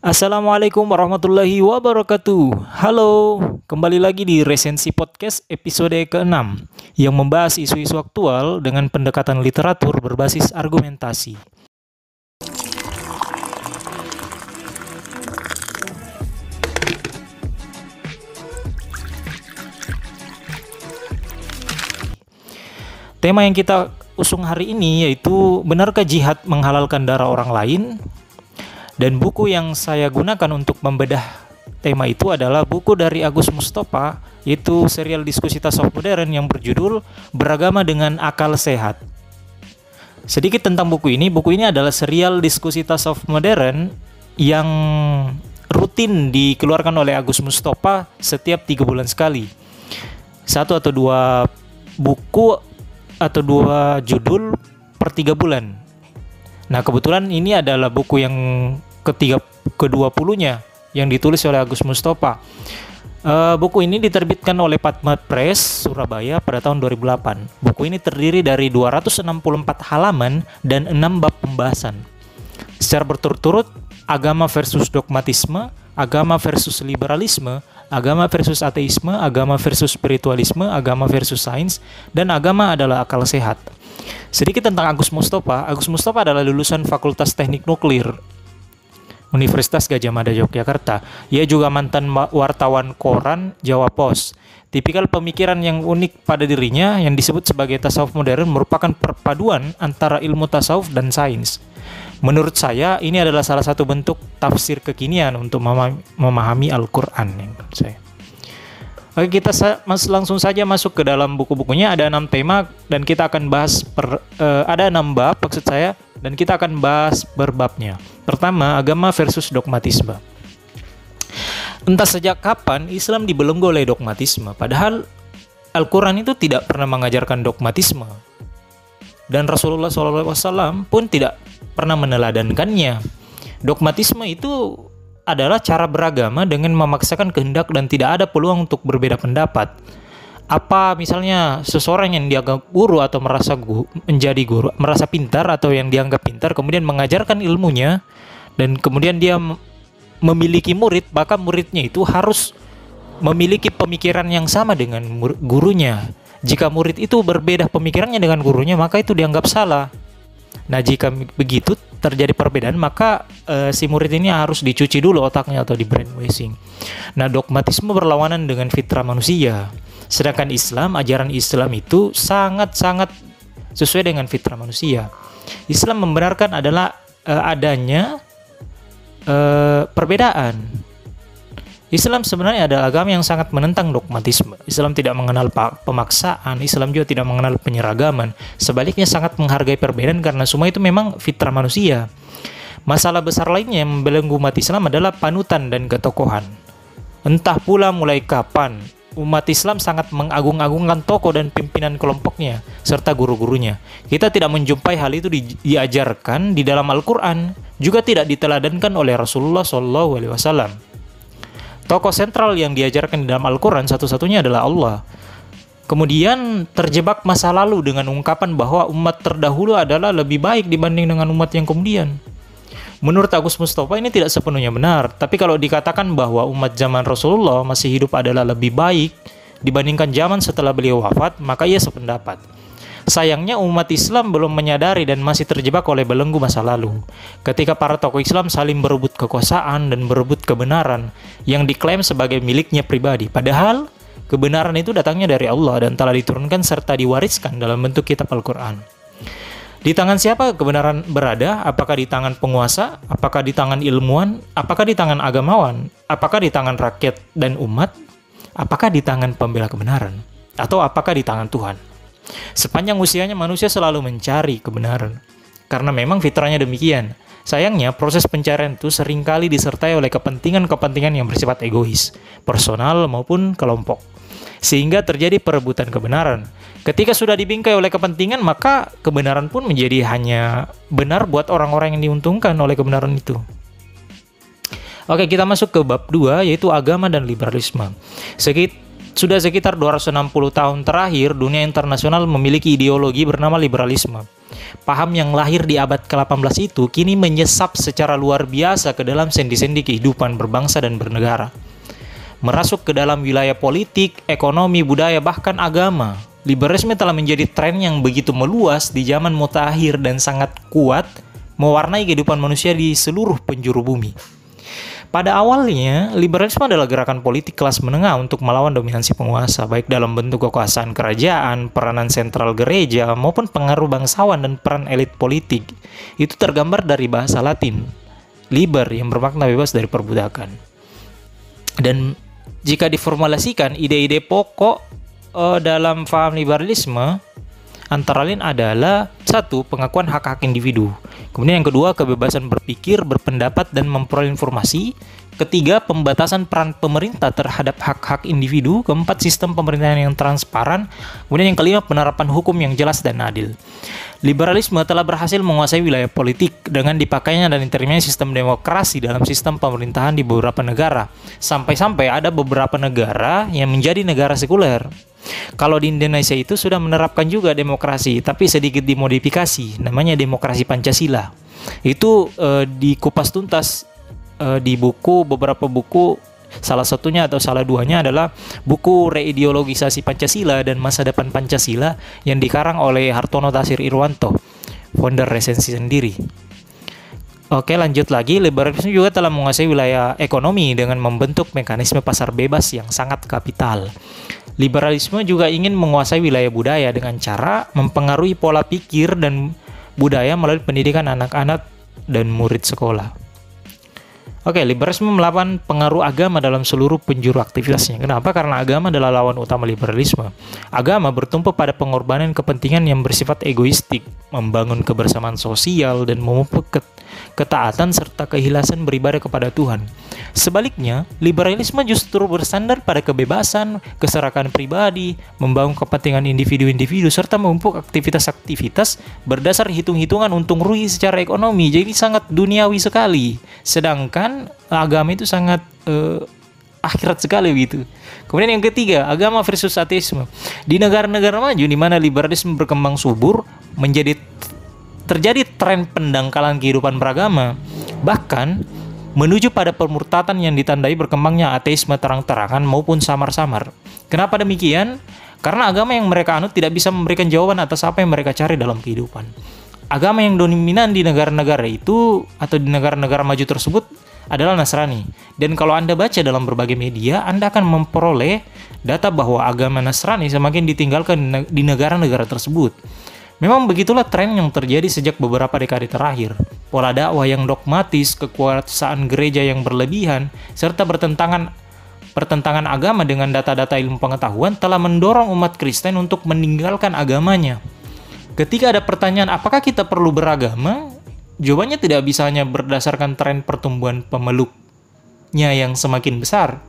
Assalamualaikum warahmatullahi wabarakatuh Halo, kembali lagi di Resensi Podcast episode ke-6 Yang membahas isu-isu aktual dengan pendekatan literatur berbasis argumentasi Tema yang kita usung hari ini yaitu Benarkah jihad menghalalkan darah orang lain? Dan buku yang saya gunakan untuk membedah tema itu adalah buku dari Agus Mustafa, yaitu serial diskusi tasawuf modern yang berjudul Beragama dengan Akal Sehat. Sedikit tentang buku ini, buku ini adalah serial diskusi tasawuf modern yang rutin dikeluarkan oleh Agus Mustafa setiap tiga bulan sekali. Satu atau dua buku atau dua judul per tiga bulan. Nah kebetulan ini adalah buku yang ketiga kedua puluhnya yang ditulis oleh Agus Mustafa. Uh, buku ini diterbitkan oleh Patmat Press Surabaya pada tahun 2008. Buku ini terdiri dari 264 halaman dan 6 bab pembahasan. Secara berturut-turut, agama versus dogmatisme, agama versus liberalisme, agama versus ateisme, agama versus spiritualisme, agama versus sains, dan agama adalah akal sehat. Sedikit tentang Agus Mustafa. Agus Mustafa adalah lulusan Fakultas Teknik Nuklir Universitas Gajah Mada Yogyakarta. Ia juga mantan wartawan koran Jawa Pos. Tipikal pemikiran yang unik pada dirinya yang disebut sebagai tasawuf modern merupakan perpaduan antara ilmu tasawuf dan sains. Menurut saya, ini adalah salah satu bentuk tafsir kekinian untuk memahami Al-Quran. Saya. Oke, kita langsung saja masuk ke dalam buku-bukunya. Ada enam tema dan kita akan bahas per, uh, ada enam bab maksud saya dan kita akan bahas berbabnya. Pertama, agama versus dogmatisme. Entah sejak kapan Islam dibelenggu oleh dogmatisme, padahal Al-Quran itu tidak pernah mengajarkan dogmatisme. Dan Rasulullah SAW pun tidak pernah meneladankannya. Dogmatisme itu adalah cara beragama dengan memaksakan kehendak dan tidak ada peluang untuk berbeda pendapat apa misalnya seseorang yang dianggap guru atau merasa guru, menjadi guru, merasa pintar atau yang dianggap pintar kemudian mengajarkan ilmunya dan kemudian dia memiliki murid, bahkan muridnya itu harus memiliki pemikiran yang sama dengan gurunya. Jika murid itu berbeda pemikirannya dengan gurunya, maka itu dianggap salah. Nah, jika begitu terjadi perbedaan, maka uh, si murid ini harus dicuci dulu otaknya atau di brainwashing. Nah, dogmatisme berlawanan dengan fitrah manusia. Sedangkan Islam, ajaran Islam itu sangat-sangat sesuai dengan fitrah manusia. Islam membenarkan adalah uh, adanya uh, perbedaan. Islam sebenarnya adalah agama yang sangat menentang dogmatisme. Islam tidak mengenal pemaksaan, Islam juga tidak mengenal penyeragaman. Sebaliknya sangat menghargai perbedaan karena semua itu memang fitrah manusia. Masalah besar lainnya yang membelenggu umat Islam adalah panutan dan ketokohan. Entah pula mulai kapan umat Islam sangat mengagung-agungkan tokoh dan pimpinan kelompoknya serta guru-gurunya. Kita tidak menjumpai hal itu di, diajarkan di dalam Al-Qur'an, juga tidak diteladankan oleh Rasulullah SAW. Tokoh sentral yang diajarkan di dalam Al-Qur'an satu-satunya adalah Allah. Kemudian terjebak masa lalu dengan ungkapan bahwa umat terdahulu adalah lebih baik dibanding dengan umat yang kemudian. Menurut Agus Mustafa ini tidak sepenuhnya benar, tapi kalau dikatakan bahwa umat zaman Rasulullah masih hidup adalah lebih baik dibandingkan zaman setelah beliau wafat, maka ia sependapat. Sayangnya umat Islam belum menyadari dan masih terjebak oleh belenggu masa lalu. Ketika para tokoh Islam saling berebut kekuasaan dan berebut kebenaran yang diklaim sebagai miliknya pribadi. Padahal kebenaran itu datangnya dari Allah dan telah diturunkan serta diwariskan dalam bentuk kitab Al-Quran. Di tangan siapa kebenaran berada? Apakah di tangan penguasa? Apakah di tangan ilmuwan? Apakah di tangan agamawan? Apakah di tangan rakyat dan umat? Apakah di tangan pembela kebenaran? Atau apakah di tangan Tuhan? Sepanjang usianya manusia selalu mencari kebenaran. Karena memang fitrahnya demikian. Sayangnya, proses pencarian itu sering kali disertai oleh kepentingan-kepentingan yang bersifat egois, personal maupun kelompok. Sehingga terjadi perebutan kebenaran Ketika sudah dibingkai oleh kepentingan, maka kebenaran pun menjadi hanya benar buat orang-orang yang diuntungkan oleh kebenaran itu. Oke, kita masuk ke bab 2 yaitu agama dan liberalisme. Sedikit sudah sekitar 260 tahun terakhir dunia internasional memiliki ideologi bernama liberalisme. Paham yang lahir di abad ke-18 itu kini menyesap secara luar biasa ke dalam sendi-sendi kehidupan berbangsa dan bernegara. Merasuk ke dalam wilayah politik, ekonomi, budaya, bahkan agama. Liberalisme telah menjadi tren yang begitu meluas di zaman mutakhir dan sangat kuat mewarnai kehidupan manusia di seluruh penjuru bumi. Pada awalnya, liberalisme adalah gerakan politik kelas menengah untuk melawan dominansi penguasa, baik dalam bentuk kekuasaan kerajaan, peranan sentral gereja, maupun pengaruh bangsawan dan peran elit politik. Itu tergambar dari bahasa Latin, liber, yang bermakna bebas dari perbudakan. Dan jika diformulasikan, ide-ide pokok uh, dalam faham liberalisme antara lain adalah satu pengakuan hak-hak individu. Kemudian yang kedua kebebasan berpikir berpendapat dan memperoleh informasi ketiga pembatasan peran pemerintah terhadap hak-hak individu keempat sistem pemerintahan yang transparan kemudian yang kelima penerapan hukum yang jelas dan adil Liberalisme telah berhasil menguasai wilayah politik dengan dipakainya dan diterimanya sistem demokrasi dalam sistem pemerintahan di beberapa negara. Sampai-sampai ada beberapa negara yang menjadi negara sekuler. Kalau di Indonesia itu sudah menerapkan juga demokrasi, tapi sedikit dimodifikasi, namanya demokrasi Pancasila. Itu eh, dikupas tuntas eh, di buku beberapa buku Salah satunya atau salah duanya adalah buku Reideologisasi Pancasila dan Masa Depan Pancasila yang dikarang oleh Hartono Tasir Irwanto, founder resensi sendiri. Oke lanjut lagi, liberalisme juga telah menguasai wilayah ekonomi dengan membentuk mekanisme pasar bebas yang sangat kapital. Liberalisme juga ingin menguasai wilayah budaya dengan cara mempengaruhi pola pikir dan budaya melalui pendidikan anak-anak dan murid sekolah. Oke, liberalisme melawan pengaruh agama dalam seluruh penjuru aktivitasnya. Kenapa? Karena agama adalah lawan utama liberalisme. Agama bertumpu pada pengorbanan kepentingan yang bersifat egoistik, membangun kebersamaan sosial, dan memupuk ketaatan serta kehilasan beribadah kepada Tuhan. Sebaliknya, liberalisme justru bersandar pada kebebasan, keserakan pribadi, membangun kepentingan individu-individu, serta memupuk aktivitas-aktivitas berdasar hitung-hitungan untung rugi secara ekonomi. Jadi sangat duniawi sekali. Sedangkan agama itu sangat uh, akhirat sekali begitu. Kemudian yang ketiga, agama versus ateisme. Di negara-negara maju di mana liberalisme berkembang subur menjadi terjadi tren pendangkalan kehidupan beragama. Bahkan menuju pada pemurtatan yang ditandai berkembangnya ateisme terang-terangan maupun samar-samar. Kenapa demikian? Karena agama yang mereka anut tidak bisa memberikan jawaban atas apa yang mereka cari dalam kehidupan. Agama yang dominan di negara-negara itu atau di negara-negara maju tersebut adalah Nasrani. Dan kalau Anda baca dalam berbagai media, Anda akan memperoleh data bahwa agama Nasrani semakin ditinggalkan di negara-negara tersebut. Memang begitulah tren yang terjadi sejak beberapa dekade terakhir. Pola dakwah yang dogmatis, kekuasaan gereja yang berlebihan, serta bertentangan pertentangan agama dengan data-data ilmu pengetahuan telah mendorong umat Kristen untuk meninggalkan agamanya. Ketika ada pertanyaan apakah kita perlu beragama, jawabannya tidak bisa hanya berdasarkan tren pertumbuhan pemeluknya yang semakin besar.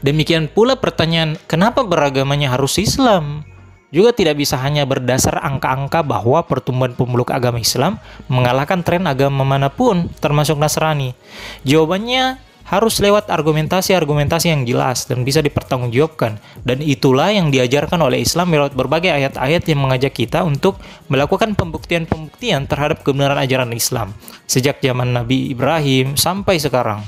Demikian pula pertanyaan kenapa beragamanya harus Islam? juga tidak bisa hanya berdasar angka-angka bahwa pertumbuhan pemeluk agama Islam mengalahkan tren agama mana pun, termasuk Nasrani. Jawabannya harus lewat argumentasi-argumentasi yang jelas dan bisa dipertanggungjawabkan. Dan itulah yang diajarkan oleh Islam lewat berbagai ayat-ayat yang mengajak kita untuk melakukan pembuktian-pembuktian terhadap kebenaran ajaran Islam sejak zaman Nabi Ibrahim sampai sekarang.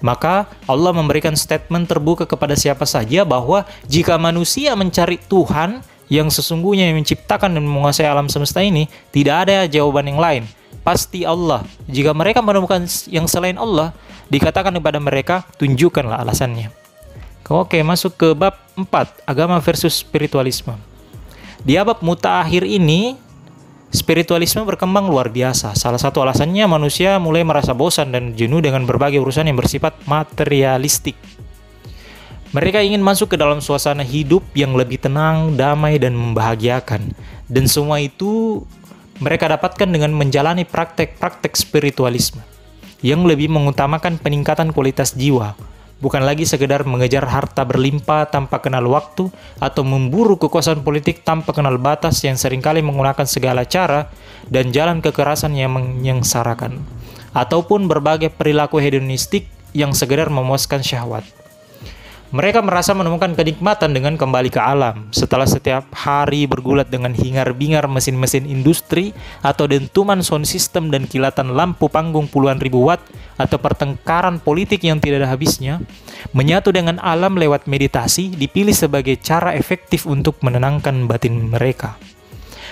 Maka Allah memberikan statement terbuka kepada siapa saja bahwa jika manusia mencari Tuhan, yang sesungguhnya yang menciptakan dan menguasai alam semesta ini, tidak ada jawaban yang lain. Pasti Allah. Jika mereka menemukan yang selain Allah, dikatakan kepada mereka, tunjukkanlah alasannya. Oke, masuk ke bab 4, agama versus spiritualisme. Di bab mutakhir ini, spiritualisme berkembang luar biasa. Salah satu alasannya manusia mulai merasa bosan dan jenuh dengan berbagai urusan yang bersifat materialistik. Mereka ingin masuk ke dalam suasana hidup yang lebih tenang, damai, dan membahagiakan. Dan semua itu mereka dapatkan dengan menjalani praktek-praktek spiritualisme yang lebih mengutamakan peningkatan kualitas jiwa, bukan lagi sekedar mengejar harta berlimpah tanpa kenal waktu atau memburu kekuasaan politik tanpa kenal batas yang sering kali menggunakan segala cara dan jalan kekerasan yang menyengsarakan, ataupun berbagai perilaku hedonistik yang sekedar memuaskan syahwat. Mereka merasa menemukan kenikmatan dengan kembali ke alam setelah setiap hari bergulat dengan hingar-bingar mesin-mesin industri atau dentuman sound system dan kilatan lampu panggung puluhan ribu watt atau pertengkaran politik yang tidak ada habisnya. Menyatu dengan alam lewat meditasi dipilih sebagai cara efektif untuk menenangkan batin mereka.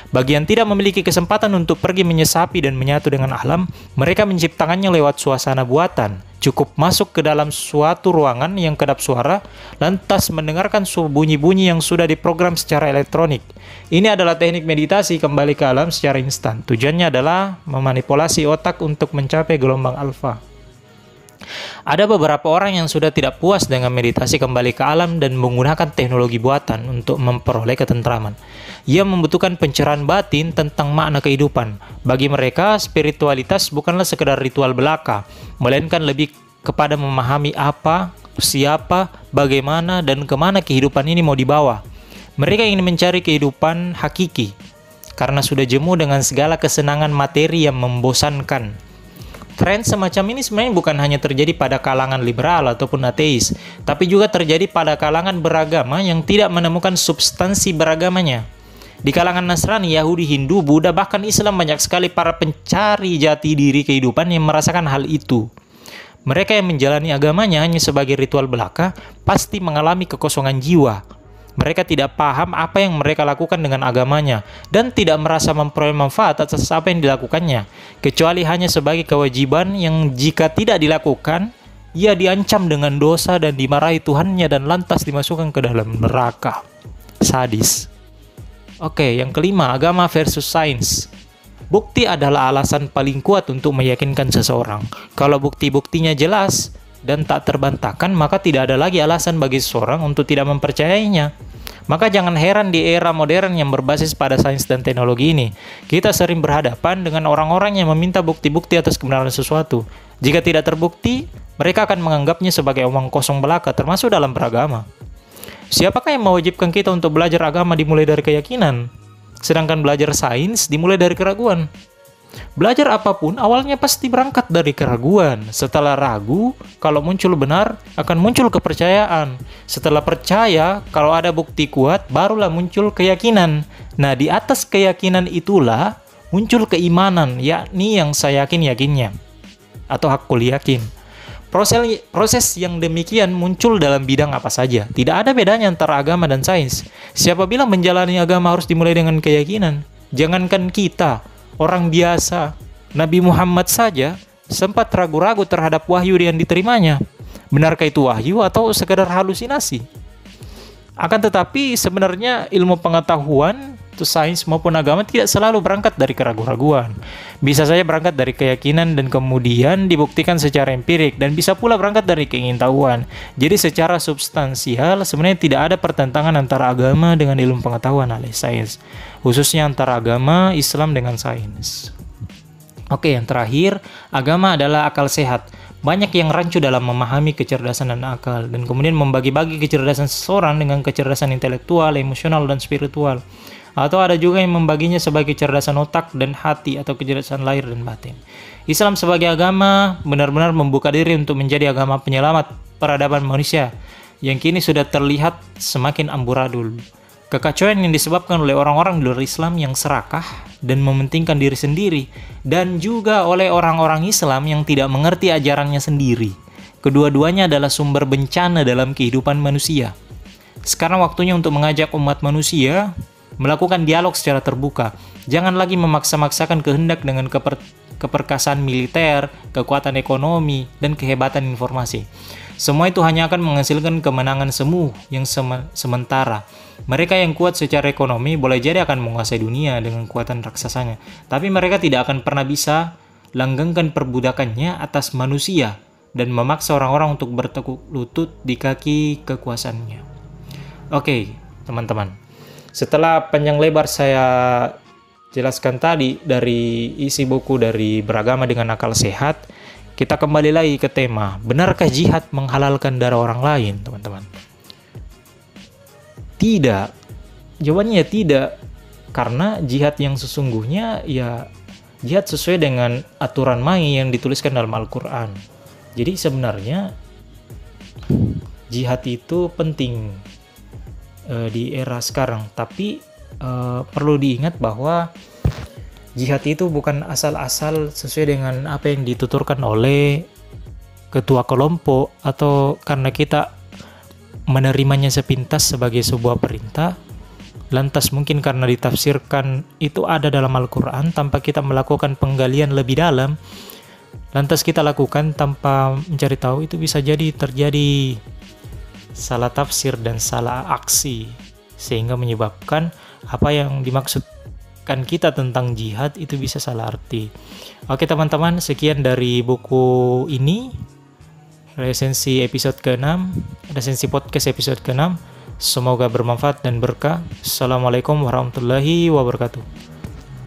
Bagi yang tidak memiliki kesempatan untuk pergi menyesapi dan menyatu dengan alam, mereka menciptakannya lewat suasana buatan. Cukup masuk ke dalam suatu ruangan yang kedap suara, lantas mendengarkan bunyi-bunyi yang sudah diprogram secara elektronik. Ini adalah teknik meditasi kembali ke alam secara instan. Tujuannya adalah memanipulasi otak untuk mencapai gelombang alfa. Ada beberapa orang yang sudah tidak puas dengan meditasi kembali ke alam dan menggunakan teknologi buatan untuk memperoleh ketentraman. Ia membutuhkan pencerahan batin tentang makna kehidupan. Bagi mereka, spiritualitas bukanlah sekedar ritual belaka, melainkan lebih kepada memahami apa, siapa, bagaimana, dan ke mana kehidupan ini mau dibawa. Mereka ingin mencari kehidupan hakiki, karena sudah jemu dengan segala kesenangan materi yang membosankan tren semacam ini sebenarnya bukan hanya terjadi pada kalangan liberal ataupun ateis, tapi juga terjadi pada kalangan beragama yang tidak menemukan substansi beragamanya. Di kalangan Nasrani, Yahudi, Hindu, Buddha, bahkan Islam banyak sekali para pencari jati diri kehidupan yang merasakan hal itu. Mereka yang menjalani agamanya hanya sebagai ritual belaka pasti mengalami kekosongan jiwa, mereka tidak paham apa yang mereka lakukan dengan agamanya dan tidak merasa memperoleh manfaat atas apa yang dilakukannya, kecuali hanya sebagai kewajiban yang jika tidak dilakukan, ia diancam dengan dosa dan dimarahi Tuhannya dan lantas dimasukkan ke dalam neraka. Sadis. Oke, yang kelima, agama versus sains. Bukti adalah alasan paling kuat untuk meyakinkan seseorang. Kalau bukti-buktinya jelas dan tak terbantahkan, maka tidak ada lagi alasan bagi seseorang untuk tidak mempercayainya. Maka jangan heran di era modern yang berbasis pada sains dan teknologi ini, kita sering berhadapan dengan orang-orang yang meminta bukti-bukti atas kebenaran sesuatu. Jika tidak terbukti, mereka akan menganggapnya sebagai omong kosong belaka, termasuk dalam beragama. Siapakah yang mewajibkan kita untuk belajar agama dimulai dari keyakinan? Sedangkan belajar sains dimulai dari keraguan. Belajar apa pun awalnya pasti berangkat dari keraguan. Setelah ragu, kalau muncul benar, akan muncul kepercayaan. Setelah percaya, kalau ada bukti kuat, barulah muncul keyakinan. Nah, di atas keyakinan itulah muncul keimanan, yakni yang saya yakin-yakinnya. Atau hakul yakin. Proses, proses yang demikian muncul dalam bidang apa saja. Tidak ada bedanya antara agama dan sains. Siapa bilang menjalani agama harus dimulai dengan keyakinan? Jangankan kita, orang biasa, Nabi Muhammad saja sempat ragu-ragu terhadap wahyu yang diterimanya. Benarkah itu wahyu atau sekedar halusinasi? Akan tetapi sebenarnya ilmu pengetahuan itu sains maupun agama tidak selalu berangkat dari keraguan-raguan. Bisa saja berangkat dari keyakinan dan kemudian dibuktikan secara empirik dan bisa pula berangkat dari keingintahuan. Jadi secara substansial sebenarnya tidak ada pertentangan antara agama dengan ilmu pengetahuan alias sains, khususnya antara agama Islam dengan sains. Oke, yang terakhir, agama adalah akal sehat. Banyak yang rancu dalam memahami kecerdasan dan akal, dan kemudian membagi-bagi kecerdasan seseorang dengan kecerdasan intelektual, emosional, dan spiritual. Atau ada juga yang membaginya sebagai kecerdasan otak dan hati atau kecerdasan lahir dan batin. Islam sebagai agama benar-benar membuka diri untuk menjadi agama penyelamat peradaban manusia yang kini sudah terlihat semakin amburadul. Kekacauan yang disebabkan oleh orang-orang di luar Islam yang serakah dan mementingkan diri sendiri dan juga oleh orang-orang Islam yang tidak mengerti ajarannya sendiri. Kedua-duanya adalah sumber bencana dalam kehidupan manusia. Sekarang waktunya untuk mengajak umat manusia melakukan dialog secara terbuka. Jangan lagi memaksa-maksakan kehendak dengan keper keperkasaan militer, kekuatan ekonomi, dan kehebatan informasi. Semua itu hanya akan menghasilkan kemenangan semu yang sem sementara. Mereka yang kuat secara ekonomi boleh jadi akan menguasai dunia dengan kekuatan raksasanya, tapi mereka tidak akan pernah bisa langgengkan perbudakannya atas manusia dan memaksa orang-orang untuk bertekuk lutut di kaki kekuasaannya. Oke, teman-teman. Setelah panjang lebar saya jelaskan tadi dari isi buku dari Beragama dengan Akal Sehat, kita kembali lagi ke tema, benarkah jihad menghalalkan darah orang lain, teman-teman? Tidak. Jawabannya tidak. Karena jihad yang sesungguhnya ya jihad sesuai dengan aturan main yang dituliskan dalam Al-Qur'an. Jadi sebenarnya jihad itu penting uh, di era sekarang tapi uh, perlu diingat bahwa jihad itu bukan asal-asal sesuai dengan apa yang dituturkan oleh ketua kelompok atau karena kita menerimanya sepintas sebagai sebuah perintah lantas mungkin karena ditafsirkan itu ada dalam Al-Quran tanpa kita melakukan penggalian lebih dalam lantas kita lakukan tanpa mencari tahu itu bisa jadi terjadi salah tafsir dan salah aksi sehingga menyebabkan apa yang dimaksudkan kita tentang jihad itu bisa salah arti. Oke teman-teman sekian dari buku ini resensi episode ke-6 resensi podcast episode ke-6 Semoga bermanfaat dan berkah. Assalamualaikum warahmatullahi wabarakatuh.